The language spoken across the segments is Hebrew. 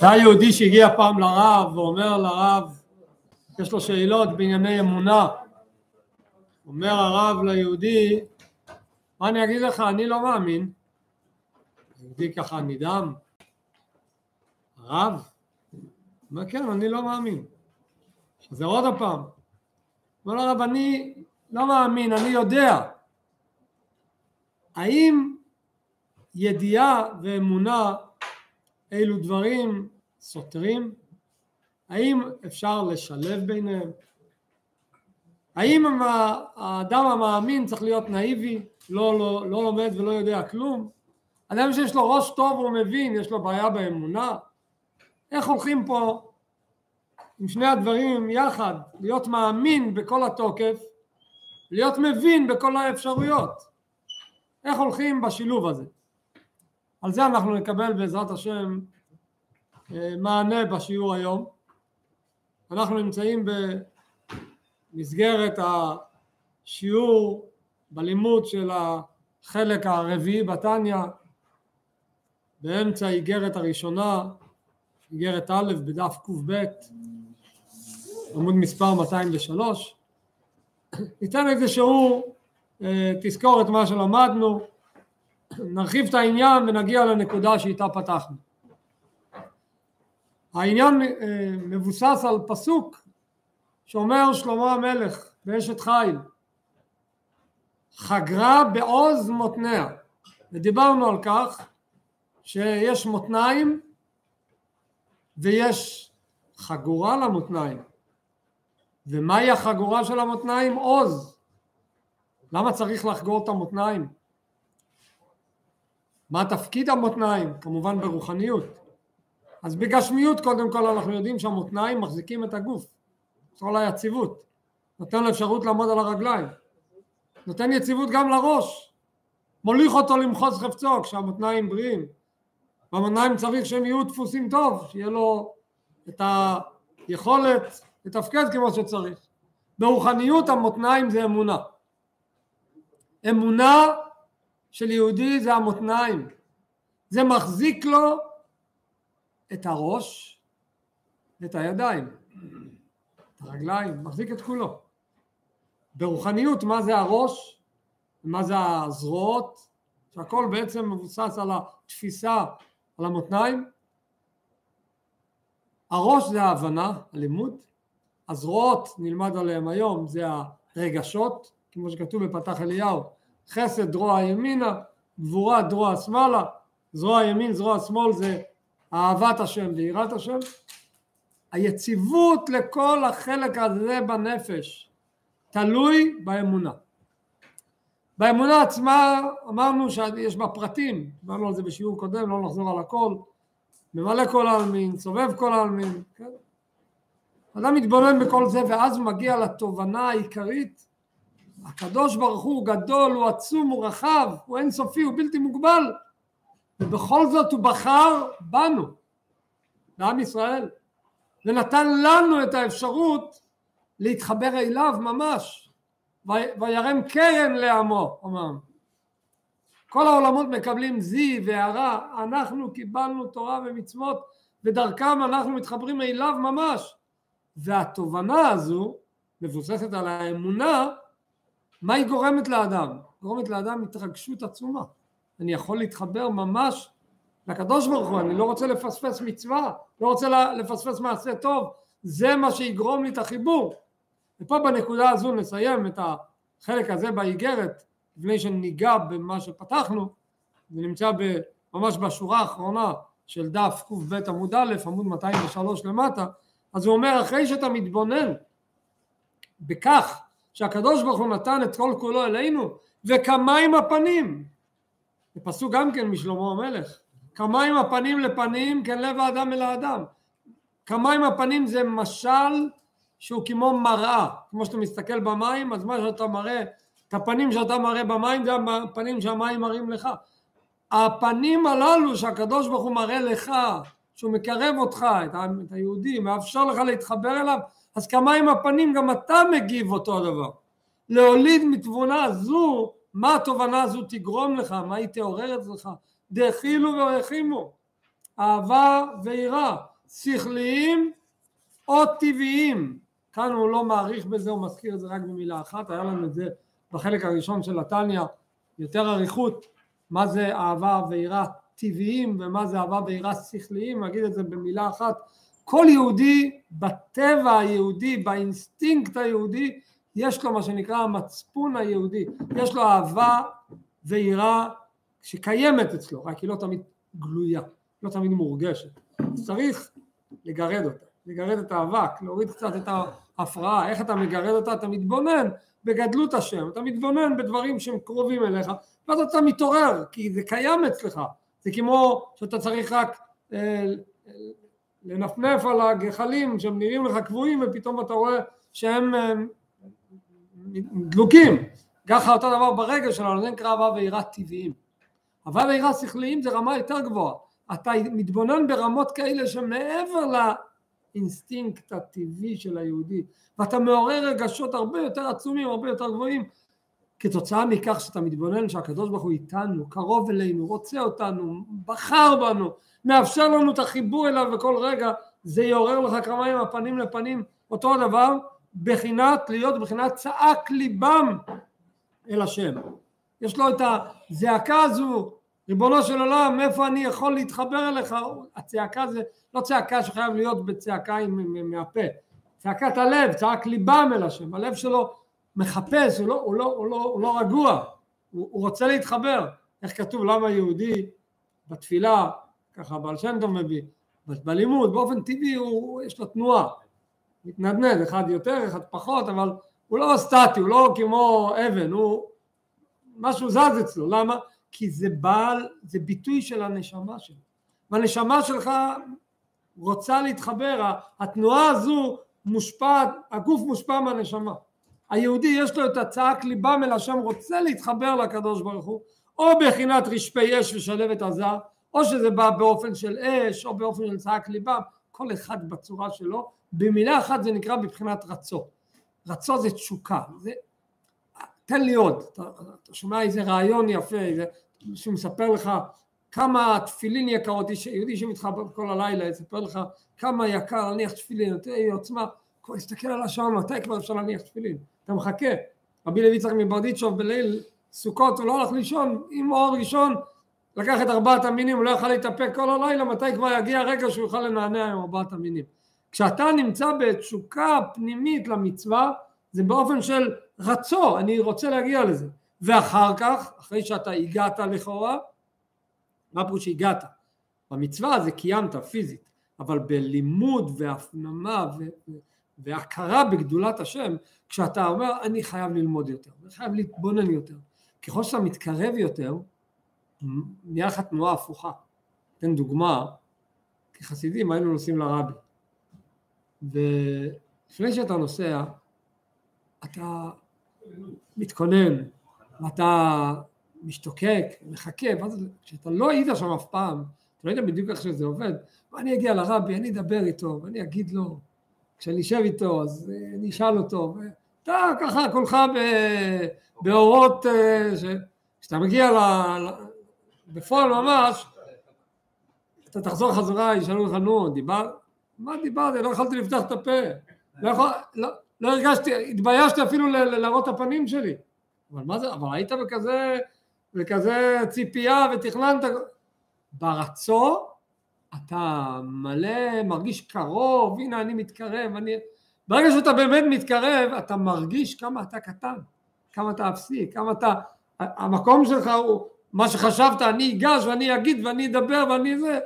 היה יהודי שהגיע פעם לרב ואומר לרב, יש לו שאלות בענייני אמונה. אומר הרב ליהודי, מה אני אגיד לך, אני לא מאמין. היהודי ככה נדהם. הרב? אומר כן, אני לא מאמין. חוזר עוד הפעם. אומר לרב, אני לא מאמין, אני יודע. האם ידיעה ואמונה אילו דברים סותרים? האם אפשר לשלב ביניהם? האם האדם המאמין צריך להיות נאיבי, לא, לא, לא לומד ולא יודע כלום? אדם שיש לו ראש טוב הוא מבין, יש לו בעיה באמונה? איך הולכים פה עם שני הדברים יחד, להיות מאמין בכל התוקף, להיות מבין בכל האפשרויות? איך הולכים בשילוב הזה? על זה אנחנו נקבל בעזרת השם אה, מענה בשיעור היום. אנחנו נמצאים במסגרת השיעור בלימוד של החלק הרביעי בתניא באמצע האיגרת הראשונה, איגרת א' בדף קב עמוד מספר 203 ניתן איזשהו אה, תזכור את מה שלמדנו נרחיב את העניין ונגיע לנקודה שאיתה פתחנו. העניין אה, מבוסס על פסוק שאומר שלמה המלך באשת חיל חגרה בעוז מותניה ודיברנו על כך שיש מותניים ויש חגורה למותניים ומהי החגורה של המותניים? עוז למה צריך לחגור את המותניים? מה תפקיד המותניים? כמובן ברוחניות. אז בגשמיות קודם כל אנחנו יודעים שהמותניים מחזיקים את הגוף, כל היציבות, נותן לו אפשרות לעמוד על הרגליים, נותן יציבות גם לראש, מוליך אותו למחוז חפצו כשהמותניים בריאים, והמותניים צריך שהם יהיו דפוסים טוב, שיהיה לו את היכולת לתפקד כמו שצריך. ברוחניות המותניים זה אמונה. אמונה של יהודי זה המותניים. זה מחזיק לו את הראש ואת הידיים, את הרגליים, מחזיק את כולו. ברוחניות מה זה הראש, מה זה הזרועות, שהכל בעצם מבוסס על התפיסה, על המותניים. הראש זה ההבנה, הלימוד, הזרועות נלמד עליהם היום זה הרגשות, כמו שכתוב בפתח אליהו, חסד דרוע ימינה, גבורה דרוע שמאלה, זרוע ימין זרוע שמאל זה אהבת השם ויראת השם. היציבות לכל החלק הזה בנפש תלוי באמונה. באמונה עצמה אמרנו שיש בה פרטים, דיברנו על זה בשיעור קודם, לא נחזור על הכל, ממלא כל העלמין, סובב כל העלמין, כן? אדם מתבונן בכל זה ואז הוא מגיע לתובנה העיקרית הקדוש ברוך הוא גדול, הוא עצום, הוא רחב, הוא אינסופי, הוא בלתי מוגבל. ובכל זאת הוא בחר בנו, בעם ישראל ונתן לנו את האפשרות להתחבר אליו ממש וירם קרן לעמו, אמרנו. כל העולמות מקבלים זי והערה, אנחנו קיבלנו תורה ומצוות ודרכם אנחנו מתחברים אליו ממש. והתובנה הזו מבוססת על האמונה מה היא גורמת לאדם? גורמת לאדם התרגשות עצומה. אני יכול להתחבר ממש לקדוש ברוך הוא, אני לא רוצה לפספס מצווה, לא רוצה לפספס מעשה טוב, זה מה שיגרום לי את החיבור. ופה בנקודה הזו נסיים את החלק הזה באיגרת, לפני שניגע במה שפתחנו, זה נמצא ממש בשורה האחרונה של דף קב עמוד א', עמוד 203 למטה, אז הוא אומר אחרי שאתה מתבונן בכך שהקדוש ברוך הוא נתן את כל כולו אלינו וכמים הפנים. זה פסוק גם כן משלמה המלך. כמים הפנים לפנים כן לב האדם אל האדם. כמים הפנים זה משל שהוא כמו מראה. כמו שאתה מסתכל במים אז מה שאתה מראה את הפנים שאתה מראה במים זה הפנים שהמים מראים לך. הפנים הללו שהקדוש ברוך הוא מראה לך שהוא מקרב אותך, את היהודי, מאפשר לך להתחבר אליו, אז כמה עם הפנים גם אתה מגיב אותו דבר. להוליד מתבונה זו מה התובנה הזו תגרום לך, מה היא תעורר אצלך, דחילו ורחימו, אהבה ויראה, שכליים או טבעיים, כאן הוא לא מעריך בזה, הוא מזכיר את זה רק במילה אחת, היה לנו את זה בחלק הראשון של התניא, יותר אריכות, מה זה אהבה ויראה טבעיים ומה זה אהבה ויראה שכליים, נגיד את זה במילה אחת, כל יהודי בטבע היהודי, באינסטינקט היהודי, יש לו מה שנקרא המצפון היהודי, יש לו אהבה ויראה שקיימת אצלו, רק היא לא תמיד גלויה, לא תמיד מורגשת. צריך לגרד אותה, לגרד את האבק, להוריד קצת את ההפרעה, איך אתה מגרד אותה? אתה מתבונן בגדלות השם, אתה מתבונן בדברים שהם קרובים אליך, ואז אתה מתעורר, כי זה קיים אצלך, זה כמו שאתה צריך רק אה, לנפנף על הגחלים שהם נראים לך קבועים ופתאום אתה רואה שהם אה, דלוקים, ככה אותו דבר ברגע שלנו, זה נקרא אהבה ויראה טבעיים. אהבה ויראה שכליים זה רמה יותר גבוהה, אתה מתבונן ברמות כאלה שמעבר לאינסטינקט הטבעי של היהודי, ואתה מעורר רגשות הרבה יותר עצומים, הרבה יותר גבוהים, כתוצאה מכך שאתה מתבונן שהקדוש ברוך הוא איתנו, קרוב אלינו, רוצה אותנו, בחר בנו, מאפשר לנו את החיבור אליו בכל רגע, זה יעורר לך כמה עם הפנים לפנים, אותו הדבר, בחינת להיות בחינת צעק ליבם אל השם. יש לו את הזעקה הזו, ריבונו של עולם, איפה אני יכול להתחבר אליך? הצעקה זה לא צעקה שחייב להיות בצעקה מהפה, צעקת הלב, צעק ליבם אל השם, הלב שלו מחפש, הוא לא, הוא לא, הוא לא, הוא לא רגוע, הוא, הוא רוצה להתחבר. איך כתוב למה יהודי בתפילה, ככה בעל שם טוב מביא, בלימוד באופן טבעי הוא, יש לו תנועה, מתנדנד, אחד יותר, אחד פחות, אבל הוא לא סטטי, הוא לא כמו אבן, הוא משהו זז אצלו, למה? כי זה בעל, זה ביטוי של הנשמה שלו, והנשמה שלך רוצה להתחבר, התנועה הזו מושפעת, הגוף מושפע מהנשמה. היהודי יש לו את הצעק ליבם אל השם רוצה להתחבר לקדוש ברוך הוא או בחינת רשפי אש ושלבת עזה או שזה בא באופן של אש או באופן של צעק ליבם כל אחד בצורה שלו. במילה אחת זה נקרא בבחינת רצו. רצו זה תשוקה זה תן לי עוד. אתה, אתה שומע איזה רעיון יפה איזה, שהוא מספר לך כמה תפילין יקרות יהודי שמתחבר כל הלילה יספר לך כמה יקר להניח תפילין יותר עוצמה. תסתכל על השעון מתי כבר אפשר להניח תפילין אתה מחכה. רבי לוי יצחק מברדיצ'וב בליל סוכות הוא לא הלך לישון עם אור ראשון לקח את ארבעת המינים הוא לא יכול להתאפק כל הלילה מתי כבר יגיע הרגע שהוא יוכל לנענע עם ארבעת המינים. כשאתה נמצא בתשוקה פנימית למצווה זה באופן של רצו אני רוצה להגיע לזה ואחר כך אחרי שאתה הגעת לכאורה מה פירוש שהגעת? במצווה זה קיימת פיזית אבל בלימוד והפנמה ו... והכרה בגדולת השם, כשאתה אומר אני חייב ללמוד יותר, אני חייב להתבונן יותר, ככל שאתה מתקרב יותר, נהיה לך תנועה הפוכה. אתן דוגמה, כחסידים היינו נוסעים לרבי, ולפני שאתה נוסע, אתה מתכונן, ואתה משתוקק, מחכה, ואז כשאתה לא היית שם אף פעם, אתה לא יודע בדיוק איך שזה עובד, ואני אגיע לרבי, אני אדבר איתו, ואני אגיד לו, כשאני אשב איתו אז אה, אני אשאל אותו, ואתה ככה כולך באורות, אה, כשאתה מגיע ל... בפועל ממש, אתה תחזור חזרה, ישאלו לך נו, דיבר, מה דיברתי? לא יכולתי לפתח את הפה, לא, יכול, לא, לא הרגשתי, התביישתי אפילו להראות את הפנים שלי, אבל מה זה, אבל היית בכזה, בכזה ציפייה ותכננת, ברצון אתה מלא, מרגיש קרוב, הנה אני מתקרב, אני... ברגע שאתה באמת מתקרב, אתה מרגיש כמה אתה קטן, כמה אתה אפסי, כמה אתה... המקום שלך הוא מה שחשבת, אני אגש ואני אגיד ואני אדבר ואני זה,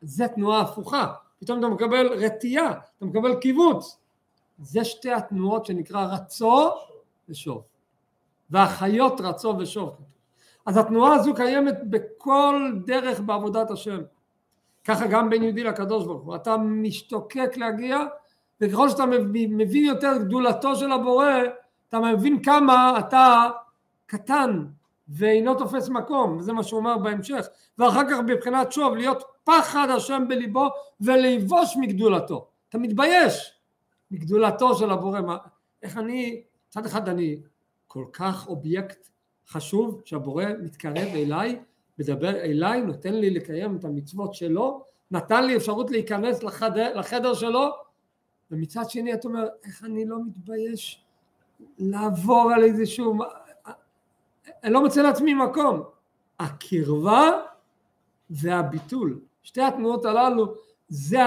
זה תנועה הפוכה, פתאום אתה מקבל רתיעה, אתה מקבל קיבוץ, זה שתי התנועות שנקרא רצו ושוב, והחיות רצו ושוב, אז התנועה הזו קיימת בכל דרך בעבודת השם ככה גם בין יהודי לקדוש ברוך הוא, אתה משתוקק להגיע וככל שאתה מבין יותר גדולתו של הבורא אתה מבין כמה אתה קטן ואינו תופס מקום, וזה מה שהוא אומר בהמשך, ואחר כך בבחינת שוב להיות פחד השם בליבו ולבוש מגדולתו, אתה מתבייש מגדולתו של הבורא, איך אני, מצד אחד אני כל כך אובייקט חשוב שהבורא מתקרב אליי, מדבר אליי, נותן לי לקיים את המצוות שלו, נתן לי אפשרות להיכנס לחדר, לחדר שלו, ומצד שני אתה אומר, איך אני לא מתבייש לעבור על איזשהו... אני לא מוצא לעצמי מקום. הקרבה והביטול, שתי התנועות הללו, זה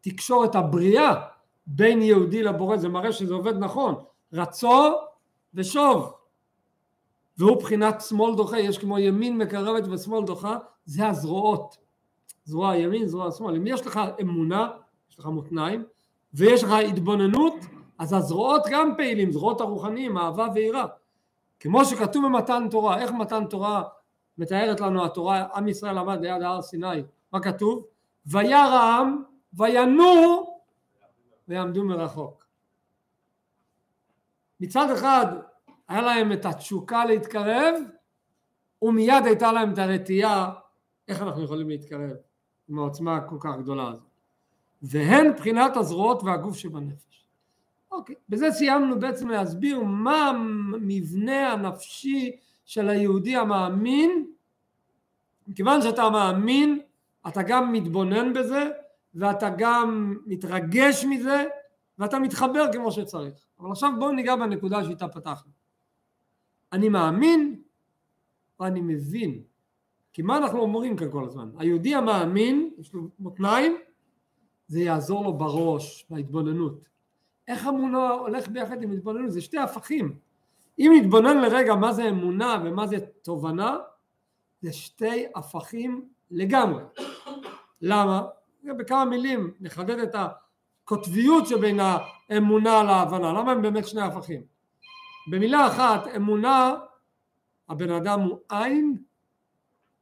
התקשורת הבריאה בין יהודי לבורא, זה מראה שזה עובד נכון. רצו ושוב. והוא בחינת שמאל דוחה, יש כמו ימין מקרבת ושמאל דוחה, זה הזרועות. זרוע ימין, זרוע שמאל. אם יש לך אמונה, יש לך מותניים, ויש לך התבוננות, אז הזרועות גם פעילים, זרועות הרוחניים, אהבה ויראה. כמו שכתוב במתן תורה, איך מתן תורה מתארת לנו התורה, עם ישראל עמד ליד הר סיני, מה כתוב? וירא העם וינועו ויעמדו מרחוק. מצד אחד היה להם את התשוקה להתקרב ומיד הייתה להם את הרתיעה איך אנחנו יכולים להתקרב עם העוצמה הכל כך גדולה הזאת. והן בחינת הזרועות והגוף שבנפש. אוקיי, בזה סיימנו בעצם להסביר מה המבנה הנפשי של היהודי המאמין. מכיוון שאתה מאמין, אתה גם מתבונן בזה, ואתה גם מתרגש מזה, ואתה מתחבר כמו שצריך. אבל עכשיו בואו ניגע בנקודה שאיתה פתחנו. אני מאמין ואני מבין. כי מה אנחנו אומרים כאן כל הזמן? היהודי המאמין, יש לו מותניים, זה יעזור לו בראש, בהתבוננות. איך אמונה הולך ביחד עם התבוננות? זה שתי הפכים. אם נתבונן לרגע מה זה אמונה ומה זה תובנה, זה שתי הפכים לגמרי. למה? בכמה מילים נחדד את הקוטביות שבין האמונה להבנה. למה הם באמת שני הפכים? במילה אחת, אמונה, הבן אדם הוא עין,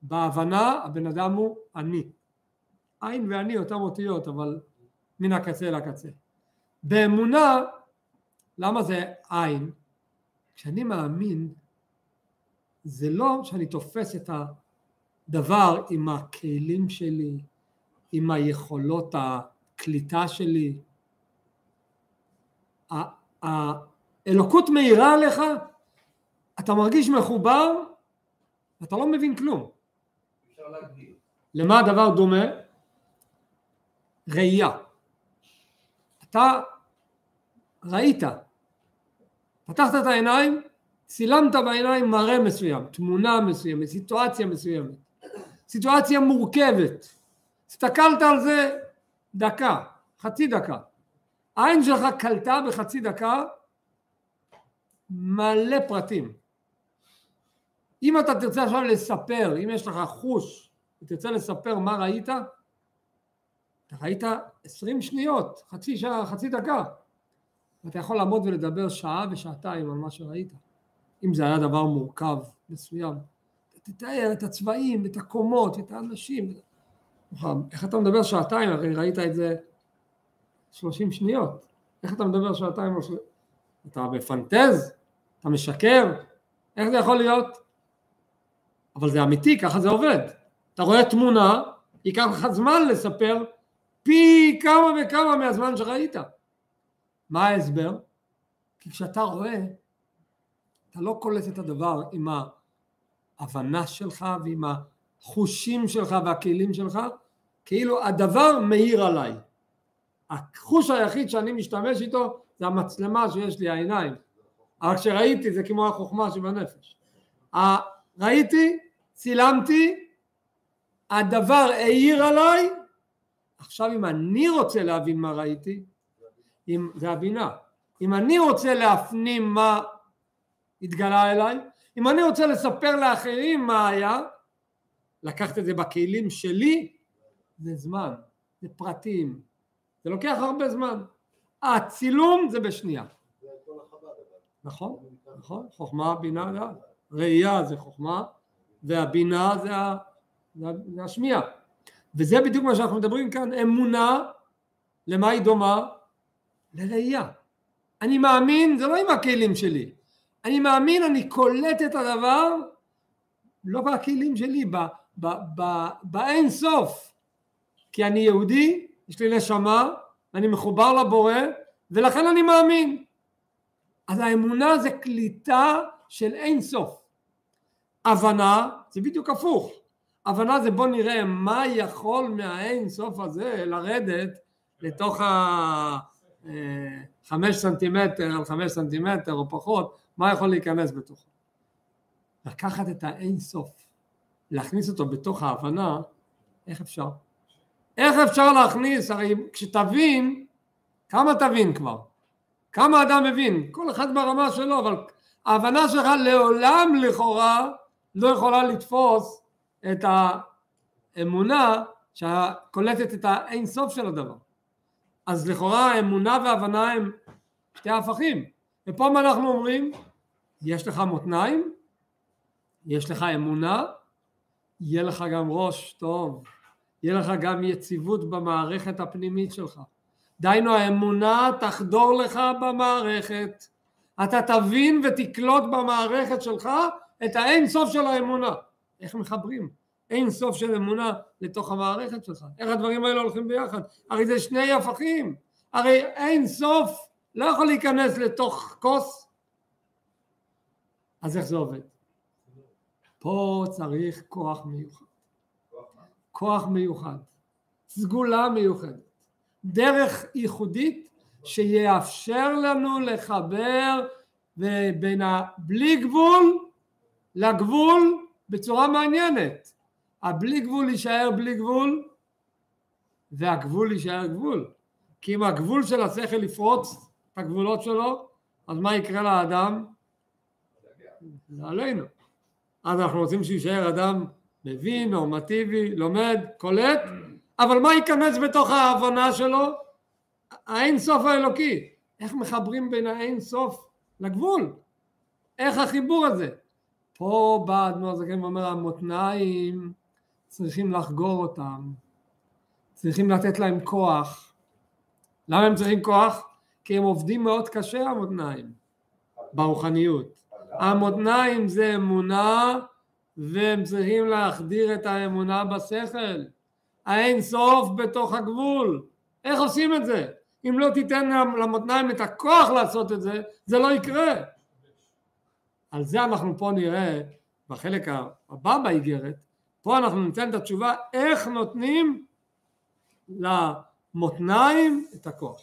בהבנה הבן אדם הוא אני. עין ואני אותם אותיות, אבל מן הקצה לקצה. באמונה, למה זה עין? כשאני מאמין, זה לא שאני תופס את הדבר עם הכלים שלי, עם היכולות הקליטה שלי. האלוקות מאירה עליך, אתה מרגיש מחובר, אתה לא מבין כלום. למה הדבר דומה? ראייה. אתה ראית, פתחת את העיניים, צילמת בעיניים מראה מסוים, תמונה מסוימת, סיטואציה מסוימת, סיטואציה מורכבת, הסתכלת על זה דקה, חצי דקה, העין שלך קלטה בחצי דקה מלא פרטים. אם אתה תרצה עכשיו לספר, אם יש לך חוש ותרצה לספר מה ראית, אתה ראית עשרים שניות, חצי שעה, חצי דקה. אתה יכול לעמוד ולדבר שעה ושעתיים על מה שראית. אם זה היה דבר מורכב מסוים. תתאר את הצבעים, את הקומות, את האנשים. איך אתה מדבר שעתיים? הרי ראית את זה שלושים שניות. איך אתה מדבר שעתיים? אתה מפנטז? אתה משקר? איך זה יכול להיות? אבל זה אמיתי, ככה זה עובד. אתה רואה תמונה, ייקח לך זמן לספר פי כמה וכמה מהזמן שראית. מה ההסבר? כי כשאתה רואה, אתה לא קולט את הדבר עם ההבנה שלך ועם החושים שלך והכלים שלך, כאילו הדבר מאיר עליי. החוש היחיד שאני משתמש איתו זה המצלמה שיש לי, העיניים. אבל כשראיתי זה כמו החוכמה שבנפש. ראיתי, צילמתי, הדבר העיר עליי, עכשיו אם אני רוצה להבין מה ראיתי, אם, זה הבינה. אם אני רוצה להפנים מה התגלה אליי, אם אני רוצה לספר לאחרים מה היה, לקחת את זה בכלים שלי, זה זמן, זה פרטים, זה לוקח הרבה זמן. הצילום זה בשנייה. נכון, נכון, חוכמה, בינה, ראייה זה חוכמה, והבינה זה, זה השמיעה. וזה בדיוק מה שאנחנו מדברים כאן, אמונה, למה היא דומה? לראייה. אני מאמין, זה לא עם הכלים שלי. אני מאמין, אני קולט את הדבר, לא בכלים שלי, באין סוף. כי אני יהודי, יש לי נשמה, אני מחובר לבורא, ולכן אני מאמין. אז האמונה זה קליטה של אין סוף. הבנה זה בדיוק הפוך. הבנה זה בוא נראה מה יכול מהאין סוף הזה לרדת לתוך החמש אה, סנטימטר על חמש סנטימטר או פחות, מה יכול להיכנס בתוכו. לקחת את האין סוף, להכניס אותו בתוך ההבנה, איך אפשר? איך אפשר להכניס, הרי כשתבין, כמה תבין כבר? כמה אדם מבין? כל אחד ברמה שלו, אבל ההבנה שלך לעולם לכאורה לא יכולה לתפוס את האמונה שקולטת את האין סוף של הדבר. אז לכאורה אמונה והבנה הם שתי הפכים. ופה מה אנחנו אומרים? יש לך מותניים, יש לך אמונה, יהיה לך גם ראש טוב, יהיה לך גם יציבות במערכת הפנימית שלך. דהיינו האמונה תחדור לך במערכת, אתה תבין ותקלוט במערכת שלך את האין סוף של האמונה. איך מחברים אין סוף של אמונה לתוך המערכת שלך? איך הדברים האלה הולכים ביחד? הרי זה שני הפכים, הרי אין סוף לא יכול להיכנס לתוך כוס, אז איך זה עובד? פה צריך כוח מיוחד. כוח מיוחד, סגולה מיוחדת, דרך ייחודית שיאפשר לנו לחבר בין הבלי גבול לגבול בצורה מעניינת. הבלי גבול יישאר בלי גבול והגבול יישאר גבול. כי אם הגבול של השכל יפרוץ את הגבולות שלו, אז מה יקרה לאדם? זה עלינו. אז אנחנו רוצים שיישאר אדם מבין, נורמטיבי, לומד, קולט, אבל מה ייכנס בתוך ההבנה שלו? האין סוף האלוקי. איך מחברים בין האין סוף לגבול? איך החיבור הזה? פה בא אדמו"ר זקן ואומר המותניים צריכים לחגור אותם, צריכים לתת להם כוח. למה הם צריכים כוח? כי הם עובדים מאוד קשה המותניים ברוחניות. המותניים זה אמונה והם צריכים להחדיר את האמונה בשכל. האין סוף בתוך הגבול. איך עושים את זה? אם לא תיתן למותניים את הכוח לעשות את זה, זה לא יקרה. על זה אנחנו פה נראה בחלק הבא באיגרת, פה אנחנו ניתן את התשובה איך נותנים למותניים את הכוח.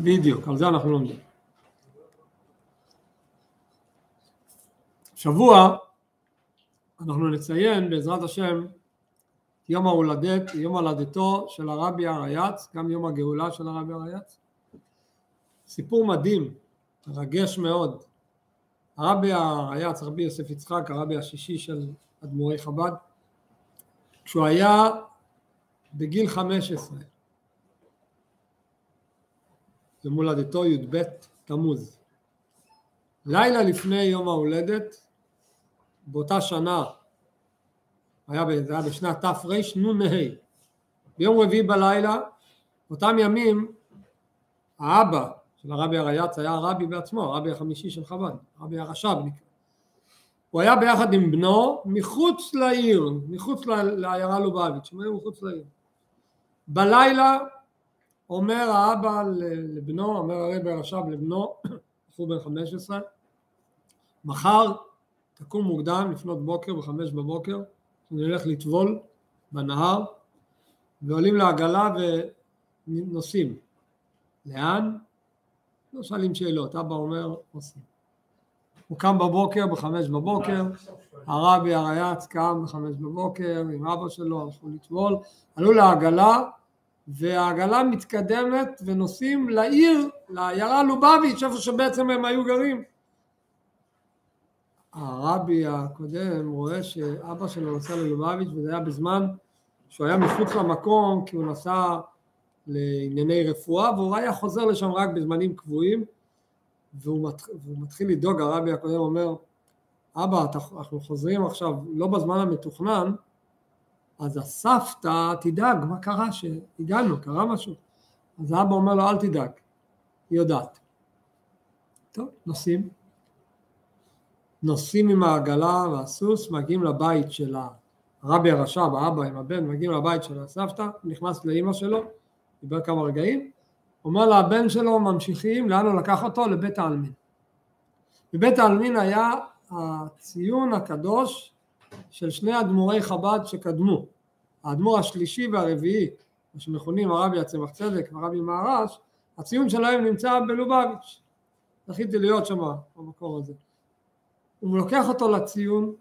בדיוק, על זה אנחנו לומדים. שבוע אנחנו נציין בעזרת השם יום ההולדת, יום הולדתו של הרבי הרייץ, גם יום הגאולה של הרבי הרייץ. סיפור מדהים, מרגש מאוד. הרבי הרייץ, רבי יוסף יצחק, הרבי השישי של אדמו"רי חב"ד, כשהוא היה בגיל 15, יום הולדתו י"ב תמוז. לילה לפני יום ההולדת באותה שנה, היה, זה היה בשנת תרנ"ה, ביום רביעי בלילה, באותם ימים האבא של הרבי הרייץ היה הרבי בעצמו, הרבי החמישי של חב"ד, הרבי הרש"ב. הוא היה ביחד עם בנו מחוץ לעיר, מחוץ לעיירה לובביץ', הם היו מחוץ לעיר. בלילה אומר האבא לבנו, אומר הרבי הרש"ב לבנו, בחור בן 15, מחר תקום מוקדם לפנות בוקר בחמש בבוקר, נלך לטבול בנהר ועולים לעגלה ונוסעים. לאן? לא שואלים שאלות, אבא אומר עושים. הוא קם בבוקר בחמש בבוקר, הרבי הרייץ קם בחמש בבוקר עם אבא שלו, הלכו לטבול, עלו לעגלה והעגלה מתקדמת ונוסעים לעיר, לעיירה לובביץ', איפה שבעצם הם היו גרים. הרבי הקודם רואה שאבא שלו נסע ללובביץ' וזה היה בזמן שהוא היה מחוץ למקום כי הוא נסע לענייני רפואה והוא היה חוזר לשם רק בזמנים קבועים והוא, מת, והוא מתחיל לדאוג, הרבי הקודם אומר אבא אנחנו חוזרים עכשיו לא בזמן המתוכנן אז הסבתא תדאג מה קרה שהגענו, קרה משהו? אז האבא אומר לו אל תדאג, היא יודעת. טוב, נוסעים נוסעים עם העגלה והסוס, מגיעים לבית של הרבי הרש"ב, האבא עם הבן, מגיעים לבית של הסבתא, נכנס לאימא שלו, דיבר כמה רגעים, אומר לבן שלו ממשיכים, לאן הוא לקח אותו? לבית העלמין. בבית העלמין היה הציון הקדוש של שני אדמו"רי חב"ד שקדמו. האדמו"ר השלישי והרביעי, מה שמכונים הרבי הצמח צדק והרבי מהר"ש, הציון שלהם נמצא בלובביץ'. זכיתי להיות שם במקום הזה. הוא לוקח אותו לציון,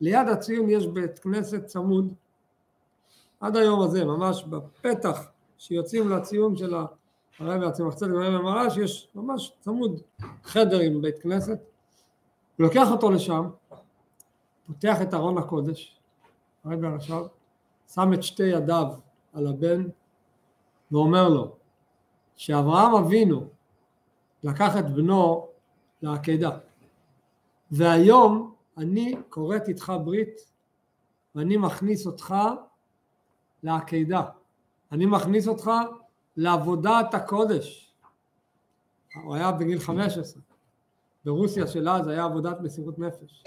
ליד הציון יש בית כנסת צמוד, עד היום הזה, ממש בפתח שיוצאים לציון של הרבי הצמח צדק והרבי מהר"ש, יש ממש צמוד חדר עם בית כנסת, הוא לוקח אותו לשם, פותח את ארון הקודש, הרבי עכשיו, שם את שתי ידיו על הבן ואומר לו שאברהם אבינו לקח את בנו לעקדה והיום אני כורת איתך ברית ואני מכניס אותך לעקדה אני מכניס אותך לעבודת הקודש. הוא היה בגיל 15 ברוסיה של אז היה עבודת מסירות נפש.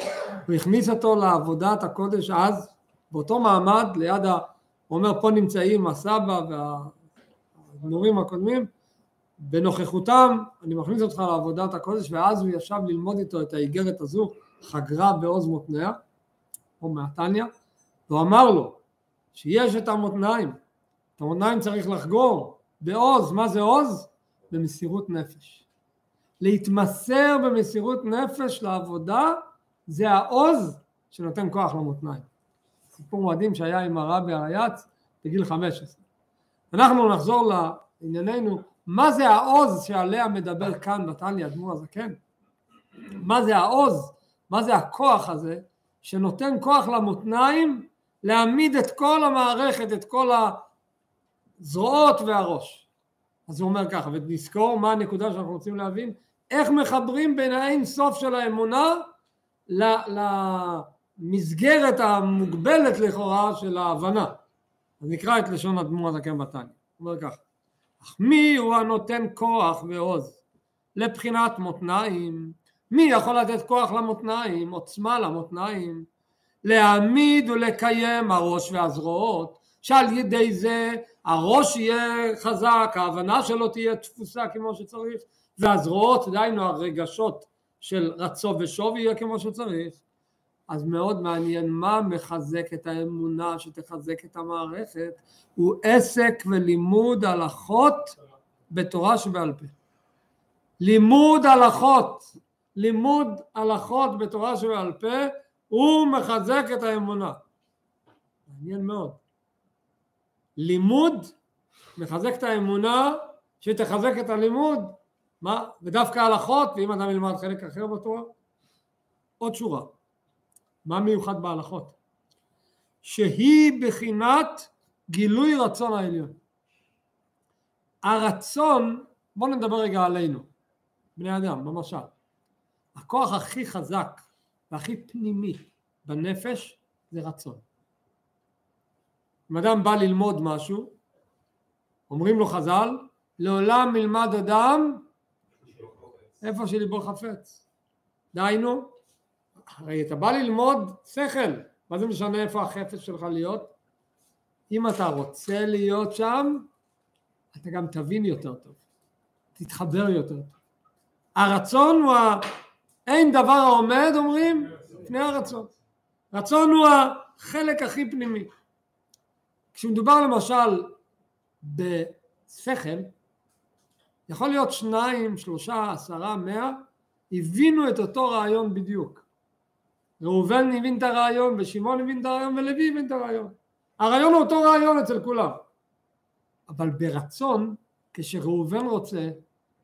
הוא הכניס אותו לעבודת הקודש אז באותו מעמד ליד ה... הוא אומר פה נמצאים הסבא והגמורים הקודמים בנוכחותם אני מכניס אותך לעבודת הקודש ואז הוא ישב ללמוד איתו את האיגרת הזו חגרה בעוז מותניה או מעתניה והוא אמר לו שיש את המותניים את המותניים צריך לחגור בעוז מה זה עוז? במסירות נפש להתמסר במסירות נפש לעבודה זה העוז שנותן כוח למותניים סיפור מדהים שהיה עם הרבי הרייץ בגיל 15. אנחנו נחזור לענייננו, מה זה העוז שעליה מדבר כאן נתניה אדמו"ר הזקן? מה זה העוז? מה זה הכוח הזה שנותן כוח למותניים להעמיד את כל המערכת, את כל הזרועות והראש. אז הוא אומר ככה, ונזכור מה הנקודה שאנחנו רוצים להבין, איך מחברים בין האין סוף של האמונה למסגרת המוגבלת לכאורה של ההבנה. אז נקרא את לשון אדמו"ר הזקן בתניא. הוא אומר ככה, אך מי הוא הנותן כוח ועוז לבחינת מותניים? מי יכול לתת כוח למותניים, עוצמה למותניים? להעמיד ולקיים הראש והזרועות, שעל ידי זה הראש יהיה חזק, ההבנה שלו תהיה תפוסה כמו שצריך, והזרועות, דהיינו הרגשות של רצו ושוב יהיה כמו שצריך, אז מאוד מעניין מה מחזק את האמונה שתחזק את המערכת, הוא עסק ולימוד הלכות בתורה שבעל פה. לימוד הלכות, לימוד הלכות בתורה שבעל פה, הוא מחזק את האמונה. מעניין מאוד. לימוד מחזק את האמונה שתחזק את הלימוד, מה? ודווקא הלכות, ואם אדם ילמד חלק אחר בתורה, עוד שורה. מה מיוחד בהלכות? שהיא בחינת גילוי רצון העליון. הרצון, בואו נדבר רגע עלינו, בני אדם, במשל. הכוח הכי חזק והכי פנימי בנפש זה רצון. אם אדם בא ללמוד משהו, אומרים לו חז"ל, לעולם ילמד אדם איפה שליבו חפץ. דהיינו, הרי אתה בא ללמוד שכל, מה זה משנה איפה החפץ שלך להיות? אם אתה רוצה להיות שם, אתה גם תבין יותר טוב, תתחבר יותר טוב. הרצון הוא ה... אין דבר העומד, אומרים, לפני הרצון. רצון הוא החלק הכי פנימי. כשמדובר למשל בשכל, יכול להיות שניים, שלושה, עשרה, מאה, הבינו את אותו רעיון בדיוק. ראובן הבין את הרעיון, ושמעון הבין את הרעיון, ולוי הבין את הרעיון. הרעיון הוא אותו רעיון אצל כולם. אבל ברצון, כשראובן רוצה,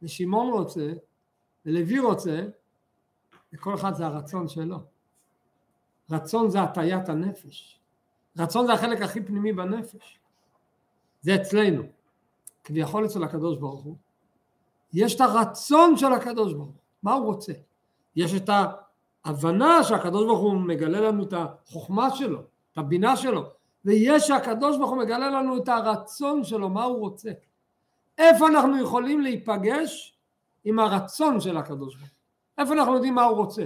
ושמעון רוצה, ולוי רוצה, לכל אחד זה הרצון שלו. רצון זה הטיית הנפש. רצון זה החלק הכי פנימי בנפש. זה אצלנו. כביכול אצל הקדוש ברוך הוא. יש את הרצון של הקדוש ברוך הוא. מה הוא רוצה? יש את ההבנה שהקדוש ברוך הוא מגלה לנו את החוכמה שלו, את הבינה שלו, ויש שהקדוש ברוך הוא מגלה לנו את הרצון שלו, מה הוא רוצה. איפה אנחנו יכולים להיפגש עם הרצון של הקדוש ברוך הוא? איפה אנחנו יודעים מה הוא רוצה?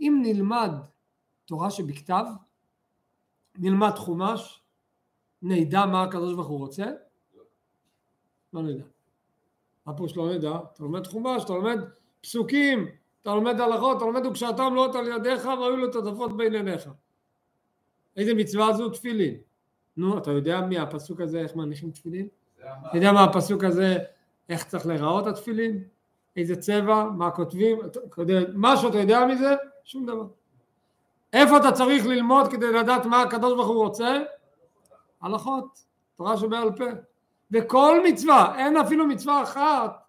אם נלמד תורה שבכתב, נלמד חומש, נדע מה הקדוש ברוך הוא רוצה? לא נדע. מה פה שלא נדע? אתה לומד חומש, אתה לומד פסוקים, אתה לומד הלכות, אתה לומד וקשרתם לאות על ידיך והיו לו תותפות בין עיניך. איזה מצווה זו? תפילין. נו, אתה יודע מי הפסוק הזה, איך מניחים תפילין? אתה יודע מה הפסוק הזה, איך צריך להיראות התפילין? איזה צבע? מה כותבים? משהו אתה יודע מזה? שום דבר. איפה אתה צריך ללמוד כדי לדעת מה הקדוש ברוך הוא רוצה? הלכות, תורה שבעל פה. וכל מצווה, אין אפילו מצווה אחת.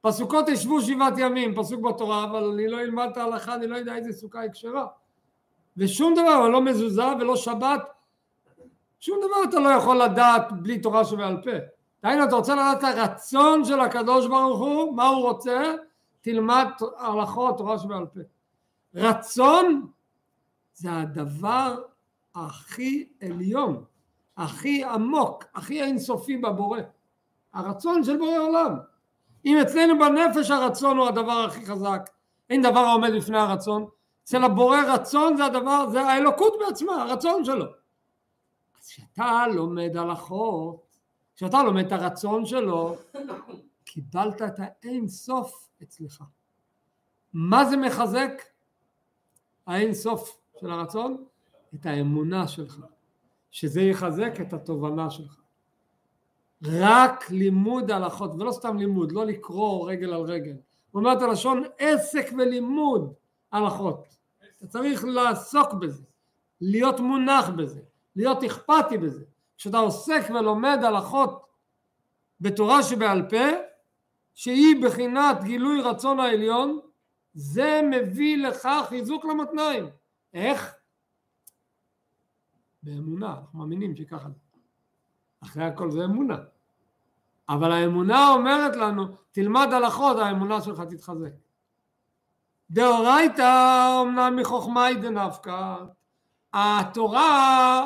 פסוקות ישבו שבעת ימים, פסוק בתורה, אבל אני לא אלמד את ההלכה, אני לא יודע איזה סוכה היא כשרה. ושום דבר, לא מזוזה ולא שבת, שום דבר אתה לא יכול לדעת בלי תורה שבעל פה. דהיינו, אתה רוצה לדעת את הרצון של הקדוש ברוך הוא, מה הוא רוצה, תלמד הלכות, תורה שבעל פה. רצון זה הדבר הכי עליון, הכי עמוק, הכי אינסופי בבורא. הרצון של בורא עולם. אם אצלנו בנפש הרצון הוא הדבר הכי חזק, אין דבר העומד בפני הרצון, אצל הבורא רצון זה הדבר, זה האלוקות בעצמה, הרצון שלו. אז כשאתה לומד הלכות, כשאתה לומד את הרצון שלו, קיבלת את האין סוף אצלך. מה זה מחזק? האין סוף של הרצון? את האמונה שלך, שזה יחזק את התובנה שלך. רק לימוד הלכות, ולא סתם לימוד, לא לקרוא רגל על רגל. הוא אומר את הלשון עסק ולימוד הלכות. אתה צריך לעסוק בזה, להיות מונח בזה, להיות אכפתי בזה. כשאתה עוסק ולומד הלכות בתורה שבעל פה, שהיא בחינת גילוי רצון העליון, זה מביא לך חיזוק למותניים. איך? באמונה, אנחנו מאמינים שככה זה. אחרי הכל זה אמונה. אבל האמונה אומרת לנו, תלמד הלכות, האמונה שלך תתחזק. דאורייתא אמנם מחוכמה היא דנפקא, התורה,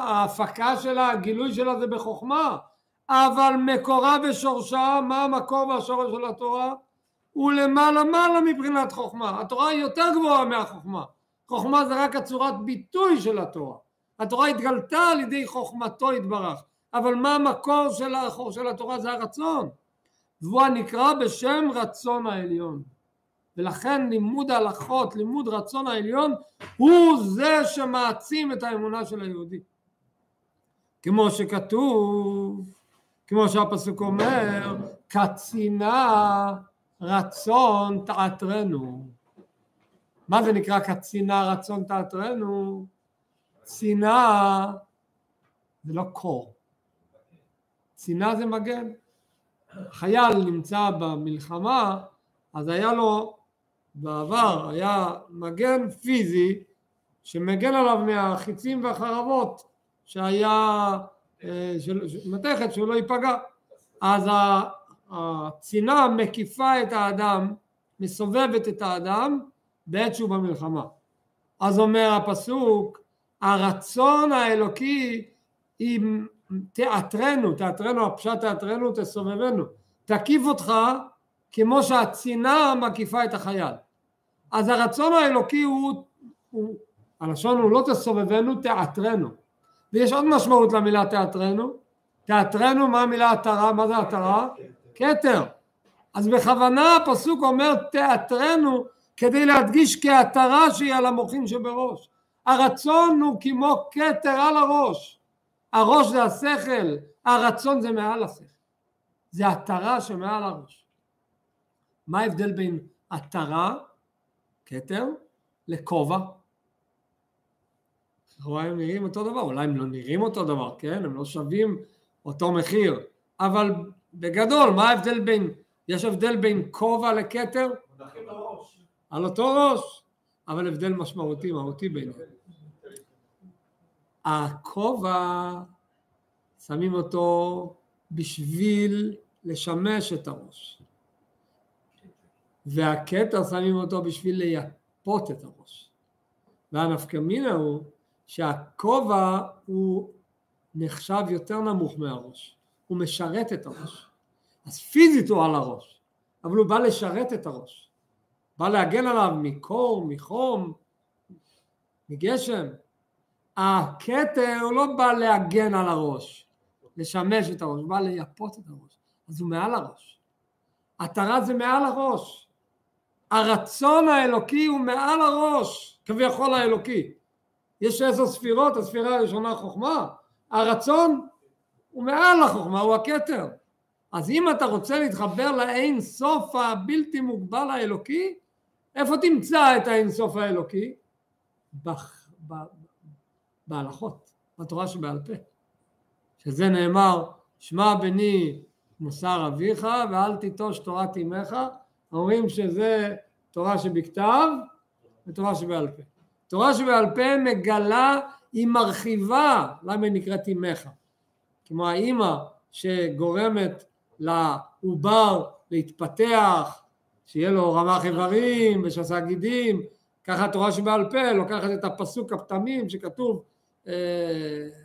ההפקה שלה, הגילוי שלה זה בחוכמה, אבל מקורה ושורשה, מה המקור והשורש של התורה? הוא למעלה מעלה מבחינת חוכמה. התורה היא יותר גבוהה מהחוכמה. חוכמה זה רק הצורת ביטוי של התורה. התורה התגלתה על ידי חוכמתו יתברך. אבל מה המקור של, של התורה? זה הרצון. והוא הנקרא בשם רצון העליון. ולכן לימוד ההלכות, לימוד רצון העליון, הוא זה שמעצים את האמונה של היהודי. כמו שכתוב, כמו שהפסוק אומר, קצינה רצון תעטרנו. מה זה נקרא קצינה רצון תעטרנו? צינה זה לא קור. צינה זה מגן. חייל נמצא במלחמה, אז היה לו בעבר, היה מגן פיזי שמגן עליו מהחיצים והחרבות שהיה אה, של, מתכת שהוא לא ייפגע. אז הצינה מקיפה את האדם, מסובבת את האדם בעת שהוא במלחמה. אז אומר הפסוק, הרצון האלוקי תעטרנו, תעטרנו, הפשט תעטרנו, תסובבנו, תקיף אותך כמו שהצינה מקיפה את החייל. אז הרצון האלוקי הוא, הוא הלשון הוא לא תסובבנו, תעטרנו. ויש עוד משמעות למילה תעטרנו. תעטרנו, מה המילה עטרה? מה זה עטרה? כתר. אז בכוונה הפסוק אומר תעטרנו כדי להדגיש כעטרה שהיא על המוחין שבראש. הרצון הוא כמו כתר על הראש. הראש זה השכל, הרצון זה מעל השכל. זה עטרה שמעל הראש. מה ההבדל בין עטרה, כתר, לכובע? לכאורה הם נראים אותו דבר, אולי הם לא נראים אותו דבר, כן? הם לא שווים אותו מחיר, אבל בגדול, מה ההבדל בין, יש הבדל בין כובע לכתר? על אותו ראש, אבל הבדל משמעותי, מהותי ביניהם. הכובע, שמים אותו בשביל לשמש את הראש. והכתר שמים אותו בשביל לייפות את הראש. והנפקמינה הוא שהכובע הוא נחשב יותר נמוך מהראש, הוא משרת את הראש. אז פיזית הוא על הראש, אבל הוא בא לשרת את הראש. בא להגן עליו מקור, מחום, מגשם. הכתר לא בא להגן על הראש, לשמש את הראש, הוא בא לייפות את הראש, אז הוא מעל הראש. עטרה זה מעל הראש. הרצון האלוקי הוא מעל הראש, כביכול האלוקי. יש עשר ספירות, הספירה הראשונה חוכמה, הרצון הוא מעל החוכמה, הוא הכתר. אז אם אתה רוצה להתחבר לאין סוף הבלתי מוגבל האלוקי, איפה תמצא את האין סוף האלוקי? בח, ב, בהלכות, בתורה שבעל פה. שזה נאמר, שמע בני מוסר אביך ואל תיטוש תורת אמך, אומרים שזה תורה שבכתב ותורה שבעל פה. תורה שבעל פה מגלה, היא מרחיבה למה היא נקראת אמך. כמו האימא שגורמת לעובר להתפתח, שיהיה לו רמ"ח איברים ושסה גידים, ככה התורה שבעל פה לוקחת את הפסוק הפתמים שכתוב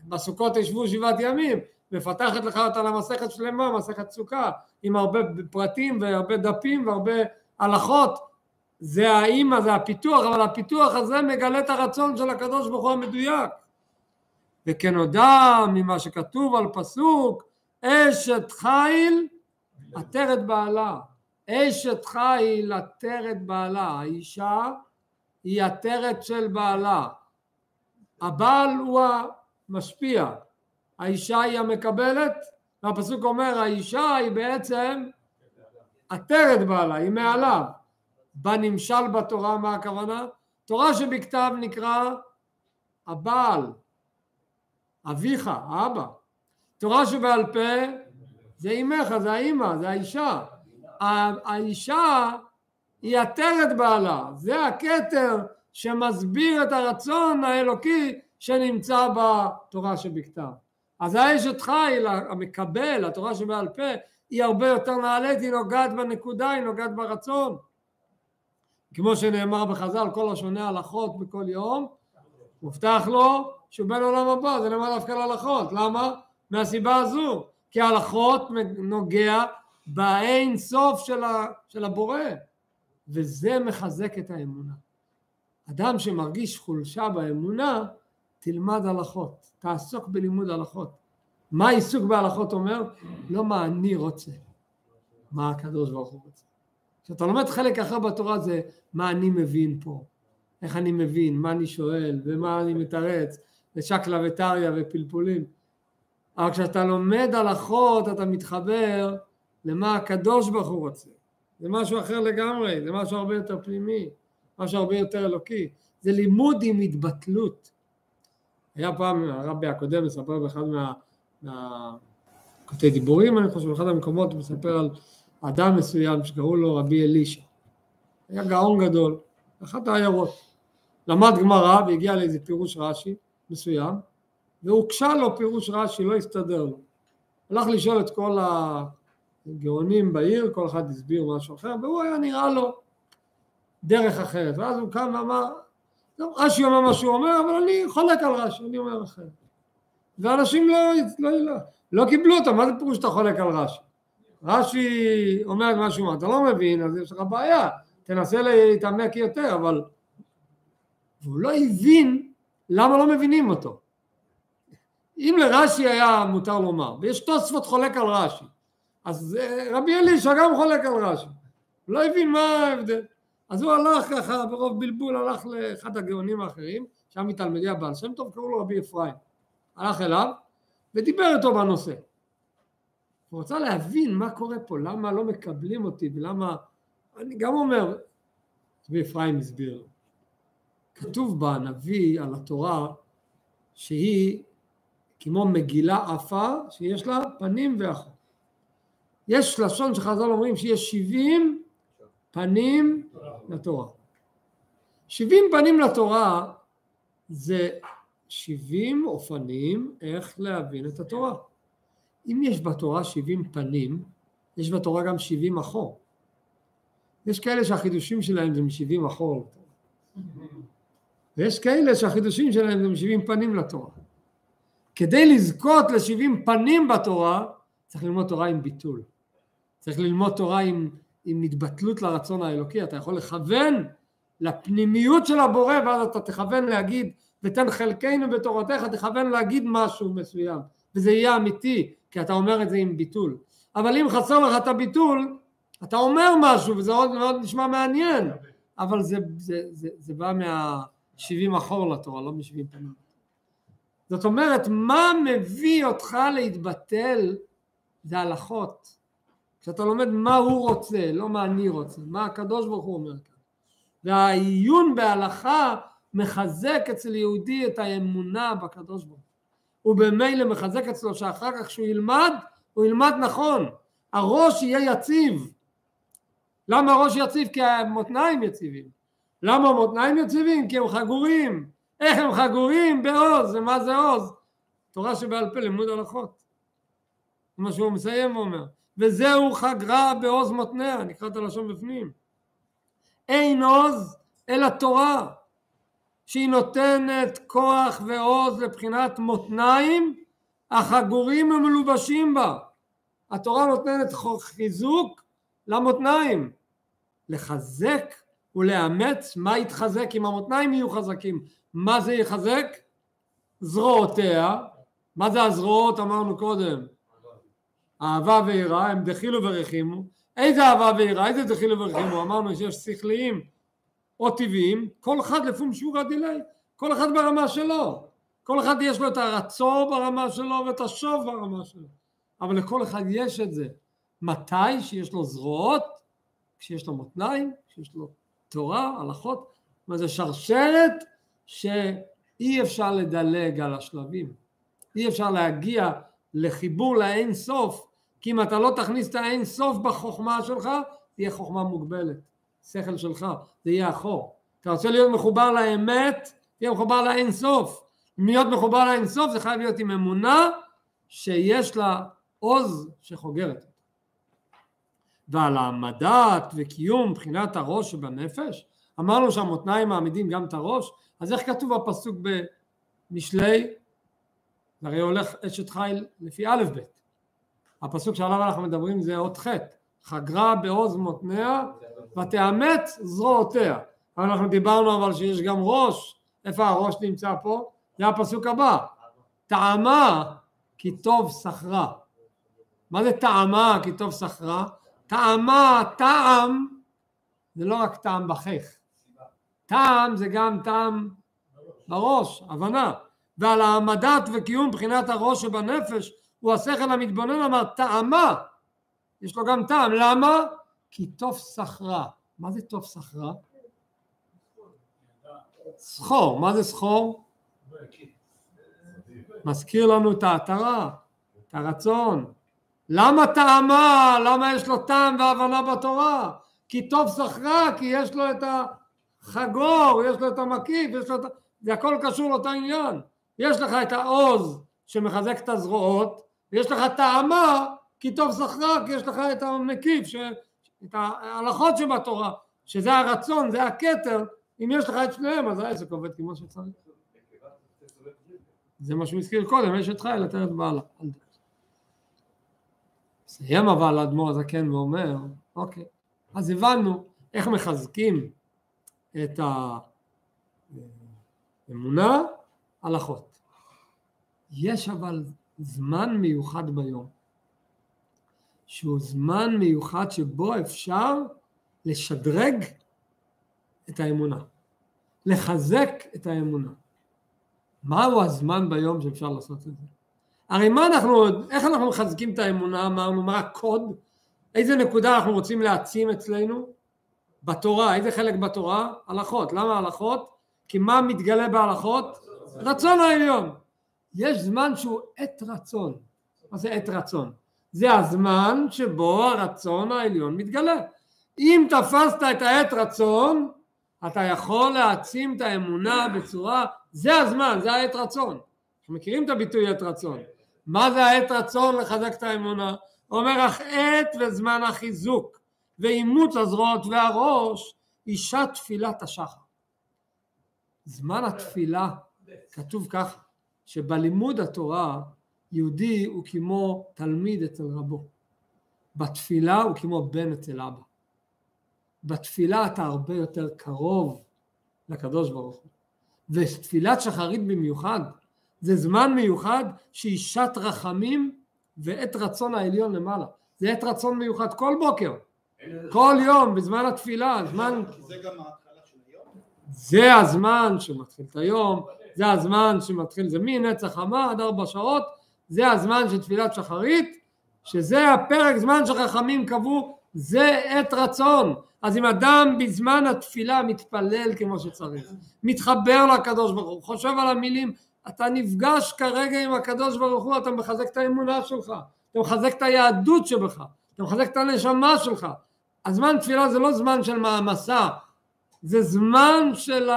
בסוכות ישבו שבעת ימים, מפתחת לך אותה למסכת שלמה, מסכת סוכה, עם הרבה פרטים והרבה דפים והרבה הלכות, זה האימא, זה הפיתוח, אבל הפיתוח הזה מגלה את הרצון של הקדוש ברוך הוא המדויק. וכנודע ממה שכתוב על פסוק, אשת חיל עטרת בעלה. אשת חיל עטרת בעלה. האישה היא עטרת של בעלה. הבעל הוא המשפיע, האישה היא המקבלת, והפסוק אומר האישה היא בעצם עטרת בעלה, היא מעליו. בנמשל בתורה מה הכוונה? תורה שבכתב נקרא הבעל, אביך, האבא. תורה שבעל פה זה אימך, זה האימא, זה האישה. האישה היא עטרת בעלה, זה הכתר שמסביר את הרצון האלוקי שנמצא בתורה שבכתב. אז האשת חיל המקבל, התורה שבעל פה, היא הרבה יותר נעלית, היא נוגעת בנקודה, היא נוגעת ברצון. כמו שנאמר בחז"ל, כל השונה הלכות בכל יום, מובטח לו שהוא בן עולם הבא, זה נאמר דווקא להלכות, למה? מהסיבה הזו, כי ההלכות נוגע באין סוף של, של הבורא, וזה מחזק את האמונה. אדם שמרגיש חולשה באמונה, תלמד הלכות, תעסוק בלימוד הלכות. מה העיסוק בהלכות אומר? לא מה אני רוצה, מה הקדוש ברוך הוא רוצה. כשאתה לומד חלק אחר בתורה זה מה אני מבין פה, איך אני מבין, מה אני שואל, ומה אני מתרץ, ושקלא וטריא ופלפולים. אבל כשאתה לומד הלכות אתה מתחבר למה הקדוש ברוך הוא רוצה. זה משהו אחר לגמרי, זה משהו הרבה יותר פנימי, משהו הרבה יותר אלוקי. זה לימוד עם התבטלות. היה פעם הרבי הקודם מספר באחד מה... מהקוטעי דיבורים אני חושב, באחד המקומות הוא מספר על אדם מסוים שקראו לו רבי אלישע. היה גאון גדול, אחת העיירות. למד גמרא והגיע לאיזה פירוש רש"י מסוים, והוקשה לו פירוש רש"י, לא הסתדר לו. הלך לשאול את כל הגאונים בעיר, כל אחד הסביר משהו אחר, והוא היה נראה לו דרך אחרת. ואז הוא קם ואמר, רש"י אומר מה שהוא אומר, אבל אני חולק על רש"י, אני אומר אחרת. ואנשים לא, לא, לא, לא קיבלו אותו, מה זה פירוש שאתה חולק על רש"י? רש"י אומר את מה שהוא אומר, אתה לא מבין, אז יש לך בעיה, תנסה להתעמק יותר, אבל... והוא לא הבין למה לא מבינים אותו. אם לרש"י היה מותר לומר, ויש תוספות חולק על רש"י, אז אה, רבי אלישע גם חולק על רש"י, לא הבין מה ההבדל. אז הוא הלך ככה ברוב בלבול, הלך לאחד הגאונים האחרים, שם מתלמידי הבעל שם טוב, קראו לו רבי אפרים. הלך אליו ודיבר איתו בנושא. הוא רצה להבין מה קורה פה, למה לא מקבלים אותי ולמה... אני גם אומר, רבי אפרים הסביר, כתוב בנביא על התורה שהיא כמו מגילה עפה שיש לה פנים ואחות. יש לשון שחז"ל אומרים שיש שבעים פנים לתורה. שבעים פנים לתורה זה שבעים אופנים איך להבין את התורה. אם יש בתורה שבעים פנים, יש בתורה גם שבעים אחור. יש כאלה שהחידושים שלהם זה משבעים אחור ויש כאלה שהחידושים שלהם זה משבעים פנים לתורה. כדי לזכות לשבעים פנים בתורה, צריך ללמוד תורה עם ביטול. צריך ללמוד תורה עם, עם התבטלות לרצון האלוקי. אתה יכול לכוון לפנימיות של הבורא, ואז אתה תכוון להגיד, ותן חלקנו בתורתך, תכוון להגיד משהו מסוים, וזה יהיה אמיתי, כי אתה אומר את זה עם ביטול. אבל אם חסר לך את הביטול, אתה אומר משהו, וזה עוד מאוד נשמע מעניין, אבל זה, זה, זה, זה בא מה-70 אחור לתורה, לא מ-70 פנים. זאת אומרת, מה מביא אותך להתבטל זה הלכות. כשאתה לומד מה הוא רוצה, לא מה אני רוצה, מה הקדוש ברוך הוא אומר כאן. והעיון בהלכה מחזק אצל יהודי את האמונה בקדוש ברוך הוא. ובמילא מחזק אצלו שאחר כך כשהוא ילמד, הוא ילמד נכון. הראש יהיה יציב. למה הראש יציב? כי המותניים יציבים. למה המותניים יציבים? כי הם חגורים. איך הם חגורים? בעוז. ומה זה עוז? תורה שבעל פה לימוד הלכות. זה מה שהוא מסיים ואומר. וזהו חגרה בעוז מותניה, נקרא את הלשון בפנים. אין עוז אלא תורה, שהיא נותנת כוח ועוז לבחינת מותניים החגורים ומלובשים בה. התורה נותנת חיזוק למותניים. לחזק ולאמץ מה יתחזק אם המותניים יהיו חזקים. מה זה יחזק? זרועותיה. מה זה הזרועות אמרנו קודם? אהבה ויראה הם דחילו ורחימו. איזה אהבה ויראה? איזה דחילו ורחימו? אמרנו שיש שכליים או טבעיים, כל אחד לפום שורא דילי, כל אחד ברמה שלו. כל אחד יש לו את הרצון ברמה שלו ואת השוב ברמה שלו. אבל לכל אחד יש את זה. מתי שיש לו זרועות? כשיש לו מותניים, כשיש לו תורה, הלכות. מה זה שרשרת שאי אפשר לדלג על השלבים. אי אפשר להגיע לחיבור לאין סוף, כי אם אתה לא תכניס את האין סוף בחוכמה שלך, תהיה חוכמה מוגבלת. שכל שלך, זה יהיה אחור. אתה רוצה להיות מחובר לאמת, תהיה מחובר לאין סוף. להיות מחובר לאין סוף זה חייב להיות עם אמונה שיש לה עוז שחוגרת. ועל העמדת וקיום מבחינת הראש שבנפש, אמרנו שהמותניים מעמידים גם את הראש, אז איך כתוב הפסוק במשלי? זה הרי הולך אשת חיל לפי א' ב'. הפסוק שעליו אנחנו מדברים זה אות ח', חגרה בעוז מותניה ותאמץ זרועותיה. אנחנו דיברנו אבל שיש גם ראש, איפה הראש נמצא פה? זה הפסוק הבא, טעמה כי טוב שכרה. מה זה טעמה כי טוב שכרה? טעמה, טעם, זה לא רק טעם בחך. טעם זה גם טעם בראש, הבנה. ועל העמדת וקיום בחינת הראש שבנפש הוא השכל המתבונן אמר טעמה יש לו גם טעם למה? כי טוב שכרה מה זה טוב שכרה? סחור מה זה סחור? מזכיר לנו את העטרה את הרצון למה טעמה? למה יש לו טעם והבנה בתורה? כי טוב שכרה כי יש לו את החגור יש לו את המקיף יש לו את... זה הכל קשור לאותו עניין יש לך את העוז שמחזק את הזרועות, ויש לך טעמה כי טוב זכרה, כי יש לך את המקיף, ש... את ההלכות שבתורה, שזה הרצון, זה הכתר, אם יש לך את שניהם אז העסק עובד כמו שצריך. זה מה שהוא הזכיר קודם, יש את חייל, לתת בעלה. מסיים אבל האדמו"ר הזקן ואומר, אוקיי, אז הבנו איך מחזקים את האמונה, הלכות. יש אבל זמן מיוחד ביום, שהוא זמן מיוחד שבו אפשר לשדרג את האמונה, לחזק את האמונה. מהו הזמן ביום שאפשר לעשות את זה? הרי מה אנחנו, איך אנחנו מחזקים את האמונה, אמרנו, מה הקוד, איזה נקודה אנחנו רוצים להעצים אצלנו? בתורה, איזה חלק בתורה? הלכות. למה הלכות? כי מה מתגלה בהלכות? רצון העליון. יש זמן שהוא עת רצון. מה זה עת רצון? זה הזמן שבו הרצון העליון מתגלה. אם תפסת את העת רצון, אתה יכול להעצים את האמונה בצורה, זה הזמן, זה העת רצון. אנחנו מכירים את הביטוי עת רצון. מה זה העת רצון לחזק את האמונה? אומר אך עת וזמן החיזוק ואימוץ הזרועות והראש אישה תפילת השחר. זמן התפילה כתוב ככה שבלימוד התורה יהודי הוא כמו תלמיד אצל רבו. בתפילה הוא כמו בן אצל אבא. בתפילה אתה הרבה יותר קרוב לקדוש ברוך הוא. ותפילת שחרית במיוחד, זה זמן מיוחד שהיא שעת רחמים ועת רצון העליון למעלה. זה עת רצון מיוחד כל בוקר, כל יום, בזמן התפילה, זמן... זה גם ההתחלה זה הזמן שמתחיל את היום, זה הזמן שמתחיל, זה מנצח חמה עד ארבע שעות, זה הזמן של תפילת שחרית, שזה הפרק זמן שחכמים קבעו, זה עת רצון. אז אם אדם בזמן התפילה מתפלל כמו שצריך, מתחבר לקדוש ברוך הוא, חושב על המילים, אתה נפגש כרגע עם הקדוש ברוך הוא, אתה מחזק את האמונה שלך, אתה מחזק את היהדות שבך, אתה מחזק את הנשמה שלך. הזמן תפילה זה לא זמן של מעמסה, זה זמן של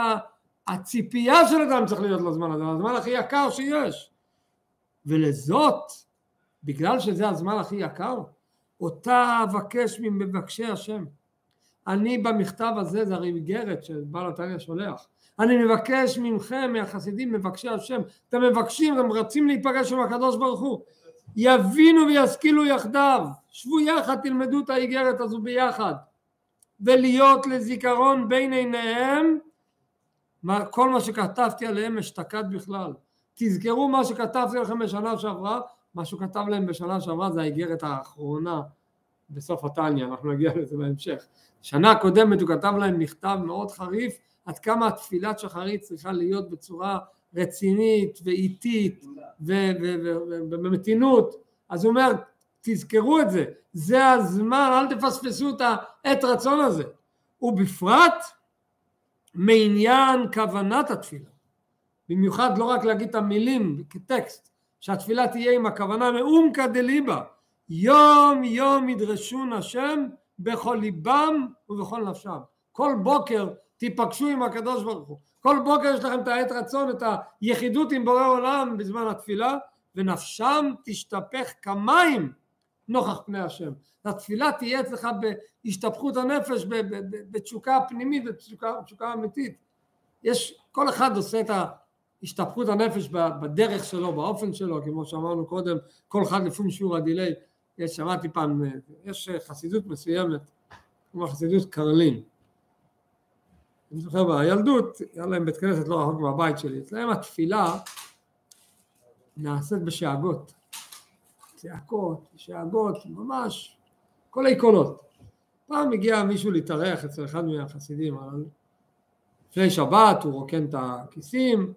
הציפייה של אדם צריך להיות לזמן הזה, הזמן הכי יקר שיש. ולזאת, בגלל שזה הזמן הכי יקר, אותה אבקש ממבקשי השם. אני במכתב הזה, זה הרי איגרת שבעל התניא שולח. אני מבקש מכם, מהחסידים, מבקשי השם, אתם מבקשים, אתם רצים להיפגש עם הקדוש ברוך הוא. יבינו וישכילו יחדיו, שבו יחד, תלמדו את האיגרת הזו ביחד. ולהיות לזיכרון בין עיניהם, מה, כל מה שכתבתי עליהם אשתקד בכלל. תזכרו מה שכתבתי לכם בשנה שעברה, מה שהוא כתב להם בשנה שעברה זה האיגרת האחרונה בסוף התניא, אנחנו נגיע לזה בהמשך. שנה קודמת הוא כתב להם מכתב מאוד חריף עד כמה התפילת שחרית צריכה להיות בצורה רצינית ואיטית ובמתינות. אז הוא אומר, תזכרו את זה, זה הזמן, אל תפספסו את העת רצון הזה. ובפרט מעניין כוונת התפילה. במיוחד לא רק להגיד את המילים כטקסט, שהתפילה תהיה עם הכוונה מאומקא דליבה, יום יום ידרשון השם בכל ליבם ובכל נפשם. כל בוקר תיפגשו עם הקדוש ברוך הוא. כל בוקר יש לכם את העת רצון, את היחידות עם בורא עולם בזמן התפילה, ונפשם תשתפך כמים נוכח פני השם. התפילה תהיה אצלך בהשתפכות הנפש, בתשוקה פנימית, בתשוקה אמיתית. יש, כל אחד עושה את השתפכות הנפש בדרך שלו, באופן שלו, כמו שאמרנו קודם, כל אחד לפי שיעור הדיליי. יש, שמעתי פעם, יש חסידות מסוימת, כמו חסידות קרלין. אני זוכר בילדות, היה להם בית כנסת לא רחוק מהבית שלי, אצלם התפילה נעשית בשאגות. צעקות, שאגות, ממש כל העקרונות. פעם הגיע מישהו להתארח אצל אחד מהחסידים, אבל לפני שבת הוא רוקן את הכיסים,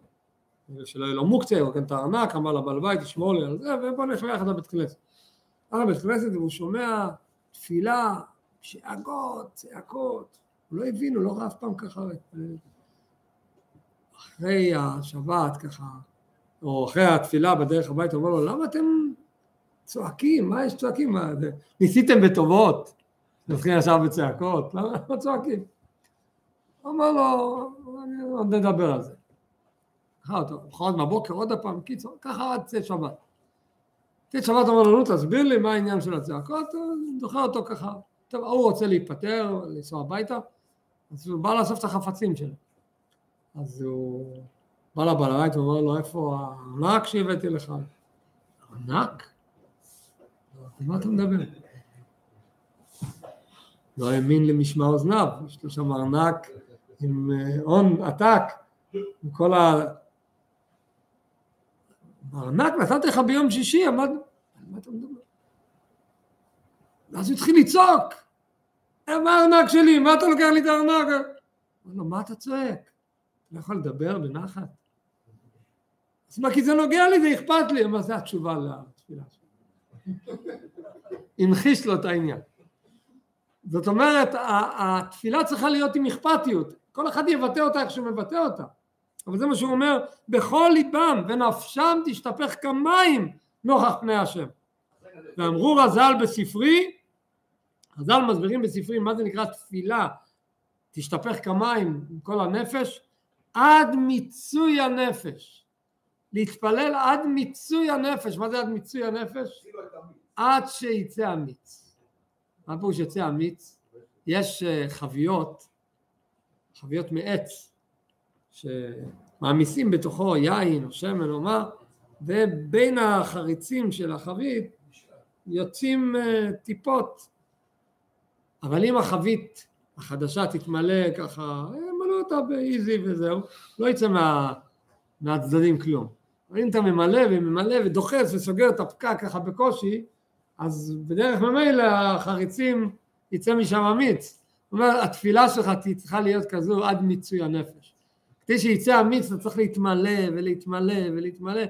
שלא יהיה לו מוקצה, הוא רוקן את הארנק, אמר לבעל בית, תשמור לי על זה, ובוא נלך ביחד לבית כנסת. הלך לבית כנסת והוא שומע תפילה, שאגות, צעקות, הוא לא הבין, הוא לא ראה אף פעם ככה. אחרי השבת ככה, או אחרי התפילה בדרך הביתה, הוא אומר לו, למה אתם צועקים, מה יש צועקים? מה, ניסיתם בטובות? נתחיל עכשיו בצעקות? למה צועקים? אמר לו, עוד נדבר על זה. אחר אותו, מחרת בבוקר עוד פעם, קיצור, ככה עד צאת שבת. צאת שבת אמר לו, נו תסביר לי מה העניין של הצעקות, זוכר אותו ככה. טוב, ההוא רוצה להיפטר, לנסוע הביתה, אז הוא בא לאסוף את החפצים שלו. אז הוא בא לבעל הבית ואומר לו, איפה הארנק שהבאתי לך? ארנק? על מה אתה מדבר? לא האמין למשמע אוזניו, יש לו שם ארנק עם אה, הון עתק, עם כל ה... ארנק נתתי לך ביום שישי, עמד... מה אתה מדבר? ואז הוא התחיל לצעוק, מה הארנק שלי? מה אתה לוקח לי את הארנק? אמר לו, מה אתה צועק? אתה לא יכול לדבר בנחת? אז מה, כי זה נוגע לי, זה אכפת לי. אמר, זו התשובה לתפילה שלי. המחיש לו את העניין. זאת אומרת, התפילה צריכה להיות עם אכפתיות, כל אחד יבטא אותה איך שהוא מבטא אותה, אבל זה מה שהוא אומר, בכל ליבם ונפשם תשתפך כמים נוכח פני השם. ואמרו רז"ל בספרי, רז"ל מסבירים בספרי מה זה נקרא תפילה, תשתפך כמים עם כל הנפש, עד מיצוי הנפש. להתפלל עד מיצוי הנפש, מה זה עד מיצוי הנפש? עד שיצא המיץ. מה פירוש שיצא המיץ? יש אה, חביות, חביות מעץ, שמעמיסים בתוכו יין או שמן או מה, ובין החריצים של החבית יוצאים אה, טיפות. אבל אם החבית החדשה תתמלא ככה, ימלאו אותה באיזי וזהו, לא יצא מה, מהצדדים כלום. אם אתה ממלא וממלא ודוחס וסוגר את הפקק ככה בקושי, אז בדרך ממילא החריצים יצא משם אמיץ, הוא אומר, התפילה שלך צריכה להיות כזו עד מיצוי הנפש. כדי שיצא המיץ אתה צריך להתמלא ולהתמלא ולהתמלא,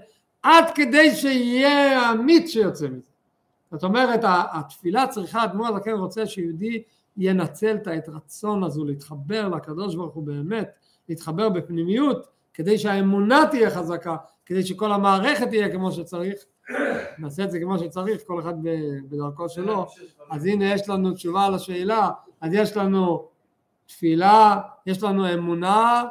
עד כדי שיהיה המיץ שיוצא מזה. זאת אומרת, התפילה צריכה, אדמו"ר הזקן רוצה שיהודי ינצל את הרצון הזו להתחבר לקדוש ברוך הוא באמת, להתחבר בפנימיות, כדי שהאמונה תהיה חזקה, כדי שכל המערכת תהיה כמו שצריך, נעשה את זה כמו שצריך, כל אחד בדרכו שלו, אז הנה יש לנו תשובה על השאלה, אז יש לנו תפילה, יש לנו אמונה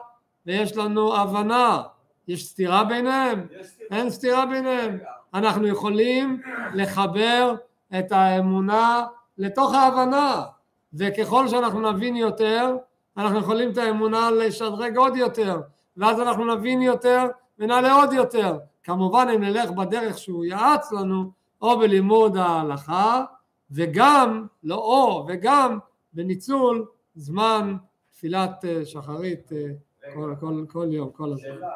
ויש לנו הבנה, יש סתירה ביניהם? אין סתירה ביניהם, אנחנו יכולים לחבר את האמונה לתוך ההבנה, וככל שאנחנו נבין יותר, אנחנו יכולים את האמונה לשדרג עוד יותר, ואז אנחנו נבין יותר ונעלה עוד יותר. כמובן אם נלך בדרך שהוא יעץ לנו, או בלימוד ההלכה, וגם, לא או, וגם בניצול זמן תפילת אה, שחרית אה, כל, כל, כל יום, כל הזמן.